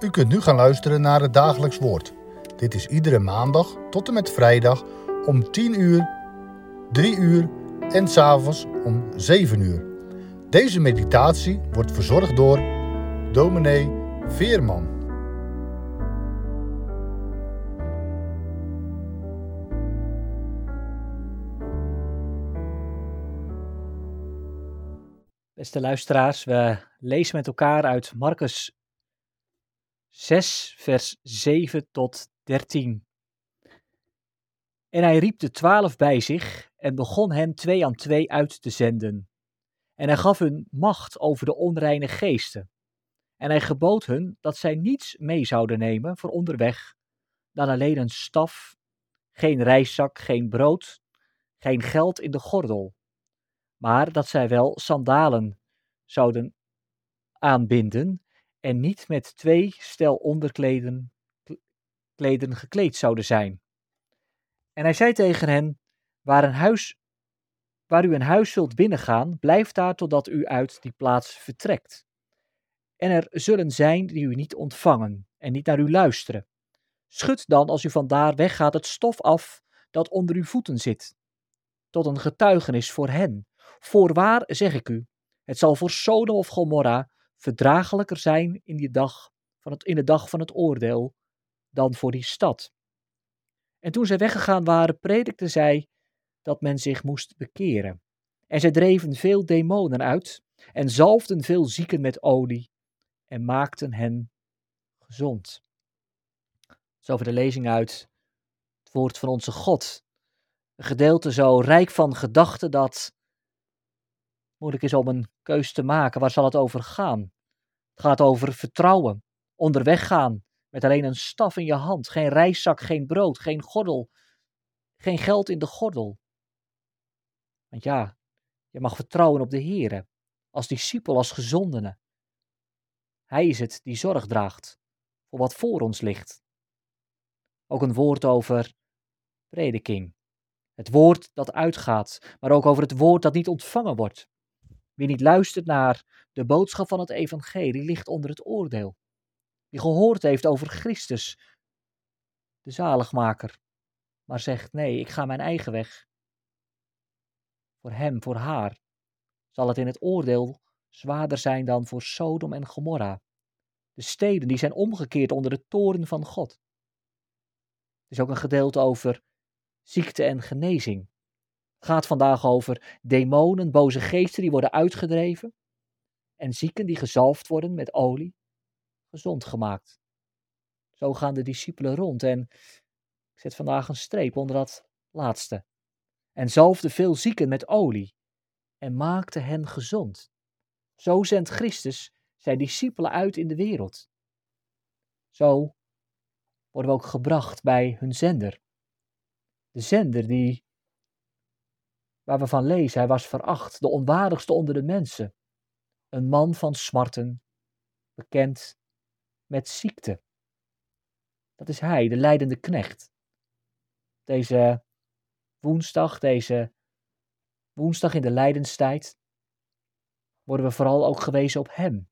U kunt nu gaan luisteren naar het dagelijks woord. Dit is iedere maandag tot en met vrijdag om 10 uur, 3 uur en s'avonds om 7 uur. Deze meditatie wordt verzorgd door dominee Veerman. Beste luisteraars, we lezen met elkaar uit Marcus 6, vers 7 tot 13. En hij riep de twaalf bij zich en begon hen twee aan twee uit te zenden. En hij gaf hun macht over de onreine geesten. En hij gebood hun dat zij niets mee zouden nemen voor onderweg, dan alleen een staf, geen reiszak, geen brood, geen geld in de gordel, maar dat zij wel sandalen zouden aanbinden en niet met twee stel onderkleden kleden gekleed zouden zijn. En hij zei tegen hen: waar, een huis, waar u een huis zult binnengaan, blijf daar totdat u uit die plaats vertrekt. En er zullen zijn die u niet ontvangen en niet naar u luisteren. Schud dan, als u vandaar weggaat, het stof af dat onder uw voeten zit, tot een getuigenis voor hen. Voorwaar zeg ik u, het zal voor Sodom of Gomorra verdraaglijker zijn in, die dag van het, in de dag van het oordeel dan voor die stad. En toen zij weggegaan waren, predikte zij dat men zich moest bekeren. En zij dreven veel demonen uit en zalfden veel zieken met olie en maakten hen gezond. Zo over de lezing uit het woord van onze God. Een gedeelte zo rijk van gedachten dat moeilijk is om een keus te maken. Waar zal het over gaan? Het gaat over vertrouwen, onderweg gaan met alleen een staf in je hand, geen reiszak, geen brood, geen gordel, geen geld in de gordel. Want ja, je mag vertrouwen op de Heer, als discipel, als gezondene. Hij is het die zorg draagt voor wat voor ons ligt. Ook een woord over prediking. Het woord dat uitgaat, maar ook over het woord dat niet ontvangen wordt. Wie niet luistert naar de boodschap van het evangelie ligt onder het oordeel. Die gehoord heeft over Christus, de zaligmaker, maar zegt nee, ik ga mijn eigen weg. Voor hem, voor haar, zal het in het oordeel zwaarder zijn dan voor Sodom en Gomorra. De steden die zijn omgekeerd onder de toren van God. Het is ook een gedeelte over ziekte en genezing gaat vandaag over demonen, boze geesten die worden uitgedreven en zieken die gezalfd worden met olie, gezond gemaakt. Zo gaan de discipelen rond en ik zet vandaag een streep onder dat laatste. En zalfde veel zieken met olie en maakte hen gezond. Zo zendt Christus zijn discipelen uit in de wereld. Zo worden we ook gebracht bij hun zender. De zender die waar we van lezen, hij was veracht, de onwaardigste onder de mensen. Een man van smarten, bekend met ziekte. Dat is hij, de leidende knecht. Deze woensdag, deze woensdag in de lijdenstijd, worden we vooral ook gewezen op hem.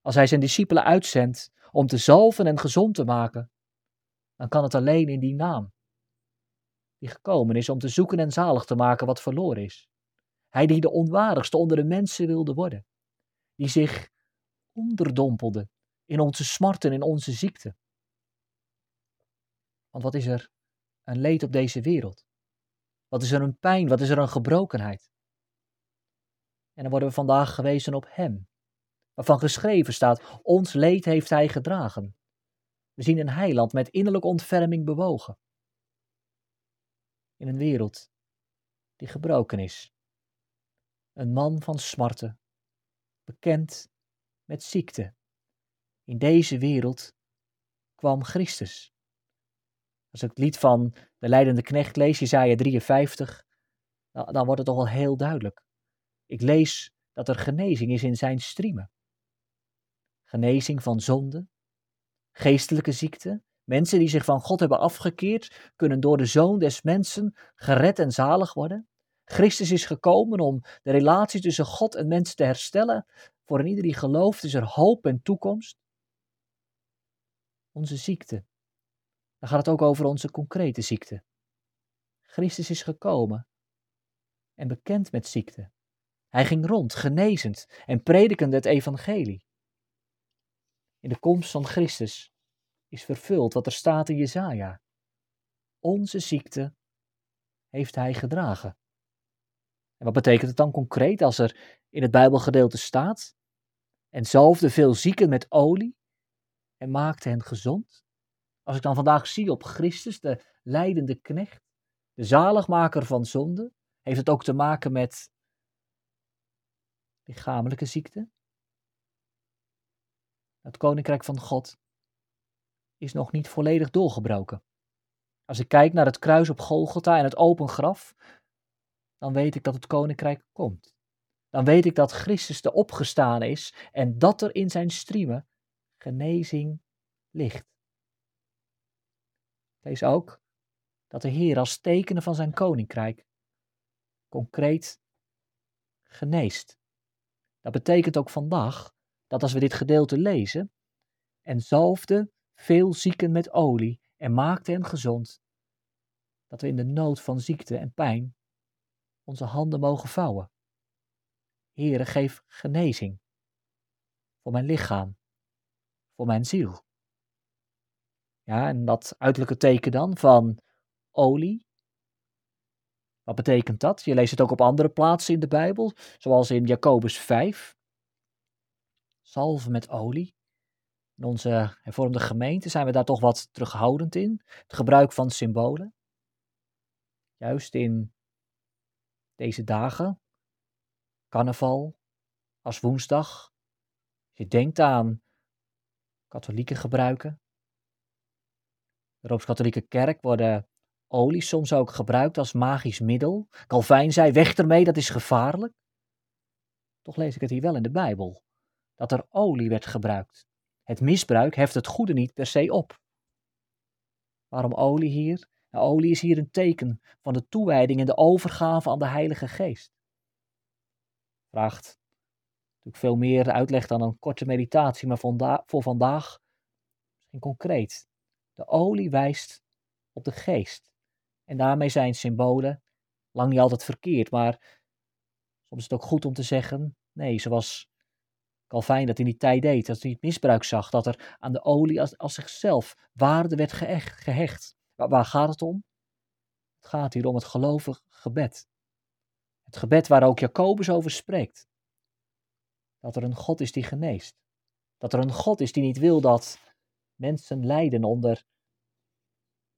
Als hij zijn discipelen uitzendt om te zalven en gezond te maken, dan kan het alleen in die naam die gekomen is om te zoeken en zalig te maken wat verloren is. Hij die de onwaardigste onder de mensen wilde worden, die zich onderdompelde in onze smarten, in onze ziekte. Want wat is er een leed op deze wereld? Wat is er een pijn? Wat is er een gebrokenheid? En dan worden we vandaag gewezen op Hem, waarvan geschreven staat: Ons leed heeft Hij gedragen. We zien een heiland met innerlijke ontferming bewogen in een wereld die gebroken is. Een man van smarten, bekend met ziekte. In deze wereld kwam Christus. Als ik het lied van de leidende knecht lees, Jezaja 53, dan, dan wordt het toch wel heel duidelijk. Ik lees dat er genezing is in zijn striemen. Genezing van zonde, geestelijke ziekte, Mensen die zich van God hebben afgekeerd, kunnen door de Zoon des Mensen gered en zalig worden. Christus is gekomen om de relatie tussen God en mens te herstellen. Voor een ieder die gelooft is er hoop en toekomst. onze ziekte. Dan gaat het ook over onze concrete ziekte. Christus is gekomen en bekend met ziekte. Hij ging rond, genezend en predikende het evangelie. In de komst van Christus is vervuld wat er staat in Jesaja. Onze ziekte heeft hij gedragen. En wat betekent het dan concreet als er in het Bijbelgedeelte staat? En zalfde veel zieken met olie en maakte hen gezond. Als ik dan vandaag zie op Christus, de leidende knecht, de zaligmaker van zonde, heeft het ook te maken met lichamelijke ziekte. Het koninkrijk van God is nog niet volledig doorgebroken. Als ik kijk naar het kruis op Golgotha en het open graf, dan weet ik dat het koninkrijk komt. Dan weet ik dat Christus de opgestaan is en dat er in zijn striemen genezing ligt. lees ook dat de Heer als tekenen van zijn koninkrijk concreet geneest. Dat betekent ook vandaag dat als we dit gedeelte lezen en zalfde veel zieken met olie en maakte hen gezond, dat we in de nood van ziekte en pijn onze handen mogen vouwen. Heere, geef genezing voor mijn lichaam, voor mijn ziel. Ja, en dat uiterlijke teken dan van olie. Wat betekent dat? Je leest het ook op andere plaatsen in de Bijbel, zoals in Jacobus 5. Salven met olie. In onze hervormde gemeente zijn we daar toch wat terughoudend in. Het gebruik van symbolen. Juist in deze dagen, carnaval, als woensdag. Je denkt aan katholieke gebruiken. De Rooms-Katholieke Kerk worden olie soms ook gebruikt als magisch middel. Calvijn zei: weg ermee, dat is gevaarlijk. Toch lees ik het hier wel in de Bijbel: dat er olie werd gebruikt. Het misbruik heft het goede niet per se op. Waarom olie hier? Nou, olie is hier een teken van de toewijding en de overgave aan de Heilige Geest. Vraagt natuurlijk veel meer uitleg dan een korte meditatie, maar voor vandaag misschien concreet. De olie wijst op de geest. En daarmee zijn symbolen lang niet altijd verkeerd, maar soms is het ook goed om te zeggen, nee, zoals Calvijn dat in die tijd deed, dat hij het misbruik zag, dat er aan de olie als, als zichzelf waarde werd gehecht. Waar, waar gaat het om? Het gaat hier om het gelovig gebed. Het gebed waar ook Jacobus over spreekt. Dat er een God is die geneest. Dat er een God is die niet wil dat mensen lijden onder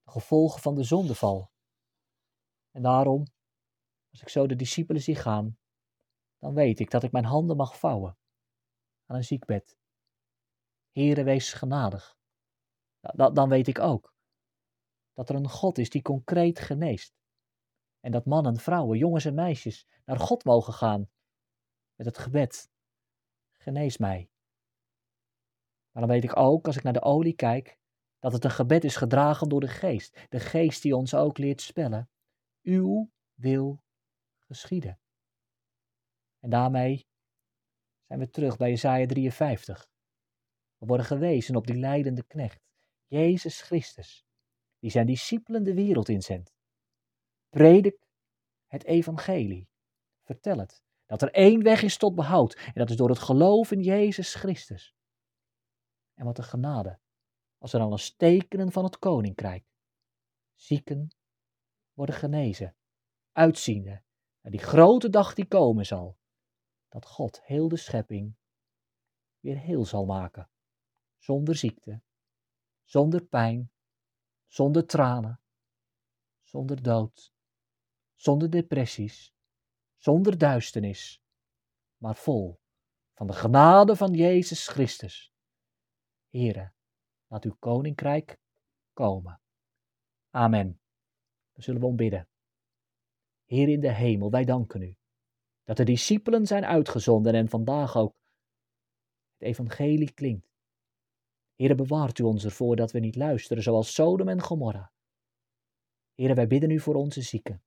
de gevolgen van de zondeval. En daarom, als ik zo de discipelen zie gaan, dan weet ik dat ik mijn handen mag vouwen aan een ziekbed. Heere, wees genadig. Dan weet ik ook dat er een God is die concreet geneest. En dat mannen, vrouwen, jongens en meisjes naar God mogen gaan met het gebed. Genees mij. Maar dan weet ik ook, als ik naar de olie kijk, dat het een gebed is gedragen door de geest. De geest die ons ook leert spellen. Uw wil geschieden. En daarmee zijn we terug bij Jesaja 53. We worden gewezen op die leidende knecht, Jezus Christus, die zijn discipelen de wereld inzendt. Predik het evangelie. Vertel het, dat er één weg is tot behoud, en dat is door het geloof in Jezus Christus. En wat een genade, als er dan als tekenen van het koninkrijk zieken worden genezen, uitziende naar die grote dag die komen zal, dat God heel de schepping weer heel zal maken, zonder ziekte, zonder pijn, zonder tranen, zonder dood, zonder depressies, zonder duisternis, maar vol van de genade van Jezus Christus. Here, laat uw koninkrijk komen. Amen. Dan zullen we ombidden. Heer in de hemel, wij danken u dat de discipelen zijn uitgezonden en vandaag ook het evangelie klinkt. Heere, bewaart u ons ervoor dat we niet luisteren zoals Sodom en Gomorra. Heere, wij bidden u voor onze zieken.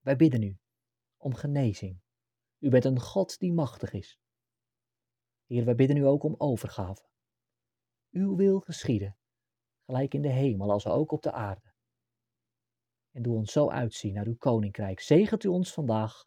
Wij bidden u om genezing. U bent een God die machtig is. Heer, wij bidden u ook om overgave. Uw wil geschieden, gelijk in de hemel als ook op de aarde. En doe ons zo uitzien naar uw koninkrijk. Zegent u ons vandaag